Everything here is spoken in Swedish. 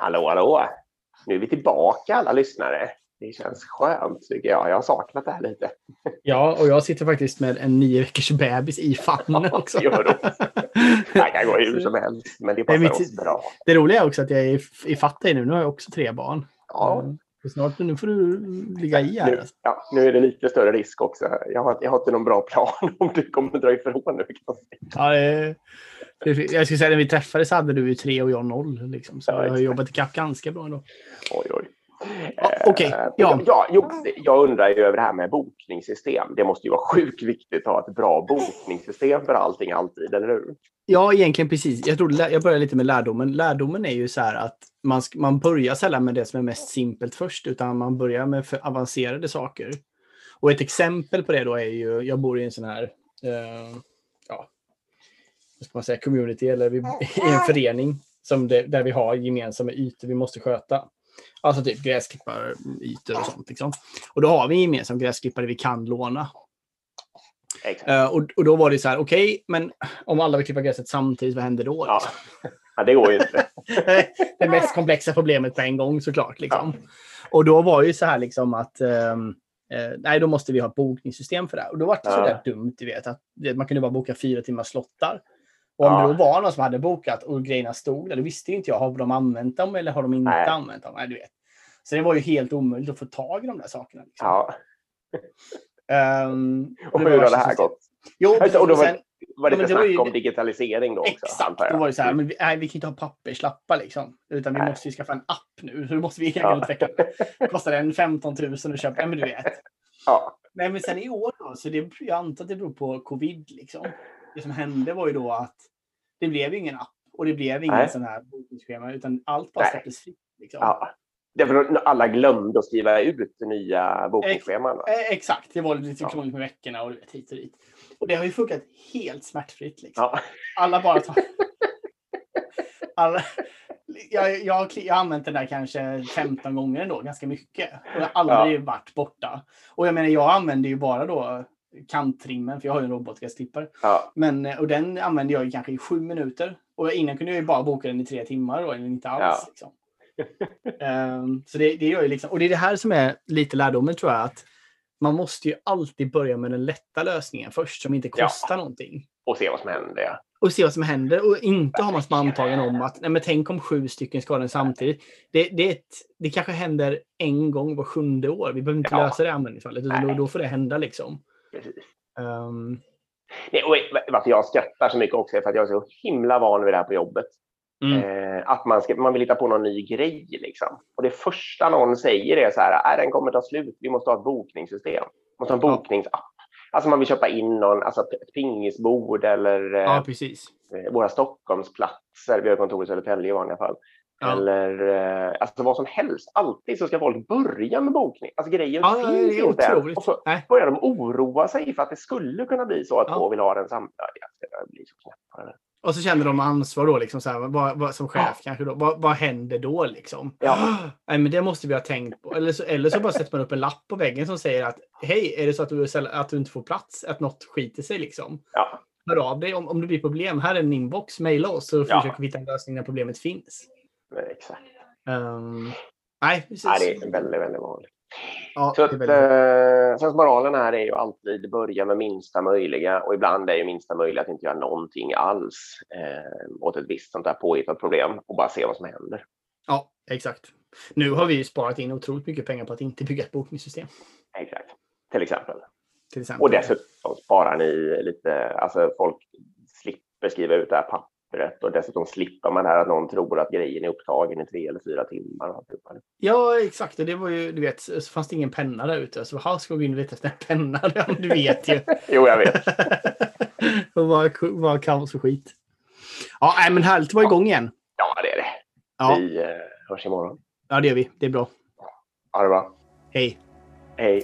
Hallå, hallå! Nu är vi tillbaka alla lyssnare. Det känns skönt tycker jag. Jag har saknat det här lite. Ja, och jag sitter faktiskt med en nio veckors bebis i famnen också. Det gör. Det kan gå hur som helst, men det Det passar mitt- oss bra. Det roliga är också att jag är i- fatt dig nu. Nu har jag också tre barn. Ja, Mm. Snart, nu får du ligga i här. nu, ja, nu är det lite större risk också. Jag har, jag har inte någon bra plan om du kommer dra ifrån nu. Ja, det, jag skulle säga när vi träffades hade du tre och jag noll. Liksom. Så Ja, jag har jobbat ikapp ganska bra ändå. Oj, oj. Eh, okej, ja. ja. jo, jag undrar ju över det här med bokningssystem. Det måste ju vara sjukt viktigt att ha ett bra bokningssystem för allting alltid, eller hur? Ja, egentligen precis. Jag, tror, jag börjar lite med lärdomen. Lärdomen är ju så här att man, man börjar sällan med det som är mest simpelt först, utan man börjar med för avancerade saker. Och ett exempel på det då är ju, jag bor i en sån här, eh, ja, vad ska man säga, community eller vi, i en förening som det, där vi har gemensamma ytor vi måste sköta. Alltså typ gräsklipparytor och sånt. Liksom. Och då har vi en gemensam gräsklippare vi kan låna. Eh, och, och då var det så här, okej, men om alla vill klippa gräset samtidigt, vad händer då? Ja. liksom? ja, det går ju inte. det mest komplexa problemet på en gång såklart. Liksom. Och då var ju så här liksom att ehm, eh, nej, då måste vi ha ett bokningssystem för det. här. Och då var det så Ja. där dumt, du vet, att man kunde bara boka fyra timmars slottar. Och om Ja. det då var någon som hade bokat och grejerna stod där, då visste ju inte jag, har de använt dem eller har de inte Nej. använt dem? Nej, du vet. Så det var ju helt omöjligt att få tag i de där sakerna. Liksom. Ja. Ehm, Och hur har det här gått? Jo, Alltså, och då var- sen, Var det var snack om digitalisering då också? Exakt, då var det så här, men vi, nej, vi kan inte ha papperslappar liksom. Utan vi Nej. måste ju skaffa en app nu. Så då måste vi Ja. utveckla. Kostar den 15 000 att köpa? Ja, men du vet. Ja. Nej, men sen i år då, så det, jag antar att det beror på covid liksom. Det som hände var ju då att det blev ju ingen app och det blev ingen Nej. sån här bokningsschema utan allt bara släpptes fritt. Liksom. ja. Därför alla glömde att skriva ut nya bokningsscheman. Eh, exakt, det var lite Ja. krångligt med veckorna och hit och dit. Och det har ju funkat helt smärtfritt. Liksom. Ja. Alla bara tar... Alla... Jag, jag, jag har använt den där kanske 15 gånger ändå, ganska mycket. Och jag har aldrig varit borta. Och jag menar, jag använder ju bara då kanttrimmen, för jag har ju en robotgräsklippare. Ja. Men, och den använde jag kanske i sju minuter. Och innan kunde jag ju bara boka den i tre timmar då, eller inte alls. Ja. Liksom. Ehm, så det, det gör ju liksom, och det är det här som är lite lärdomen tror jag. att Man måste ju alltid börja med den lätta lösningen först, som inte Ja. kostar någonting Och se vad som händer. Ja. och se vad som händer och inte ha massa antagen om att nej, men tänk om sju stycken skadar samtidigt. Det, det, ett, det kanske händer en gång var sjunde år. Vi behöver inte Ja. lösa det användningsfallet. Då, då får det hända liksom. Precis. Ehm, Nej, och varför jag skrattar så mycket också är för att jag är så himla van vid det här på jobbet. mm. Eh, att man, ska, man vill hitta på någon ny grej. Liksom. Och det första någon säger är så här, den kommer ta slut, vi måste ha ett bokningssystem. Vi måste ha en bokningsapp. Alltså man vill köpa in någon, alltså ett pingisbord eller eh, Ja, precis. eh, våra Stockholmsplatser. Vi har kontor i Södertälje i vanliga fall. Ja. Eller eh, alltså vad som helst. Alltid så ska folk börja med bokning. Alltså grejen Ja, det finns är inte otroligt. Och så Nej. börjar de oroa sig för att det skulle kunna bli så att Ja. två vill ha den samma. Ja, det blir så knäppare. Och så känner de ansvar då, liksom, så här, vad, vad, som chef kanske. Då, vad, vad händer då? Liksom? Ja. Nej, men det måste vi ha tänkt på. Eller så, eller så bara sätter man upp en lapp på väggen som säger att hej, är det så att du, att du inte får plats, att något skiter sig liksom. Ja. Hör av dig om, om det blir problem. Här är en inbox, mejla oss så Ja. försöker vi hitta en lösning när problemet finns. Men exakt. Ehm, nej, precis. Ja, det är väldigt, väldigt vanligt. Ja, Så att, väldigt... eh, moralen här är ju alltid börja med minsta möjliga och ibland är ju minsta möjliga att inte göra någonting alls eh, åt ett visst sånt där påhittat problem och bara se vad som händer. ja, exakt. Nu har vi ju sparat in otroligt mycket pengar på att inte bygga ett bokningssystem. Exakt. Till exempel. Till exempel. Och dessutom sparar ni lite, alltså folk slipper skriva ut det här pappret och dessutom slipper man här att någon tror att grejen är upptagen i tre eller fyra timmar. Ja, exakt. Och det var ju, du vet, så fanns det ingen penna där ute. Så här ska vi in och leta efter en penna. Du vet ju. Jo, jag vet. och vad, vad kaos och skit. Ja, nej, men härligt att vara igång igen. Ja, det är det. Ja, Vi eh, hörs imorgon. ja, det gör vi. Det är bra. Ha det bra. Hej. Hej.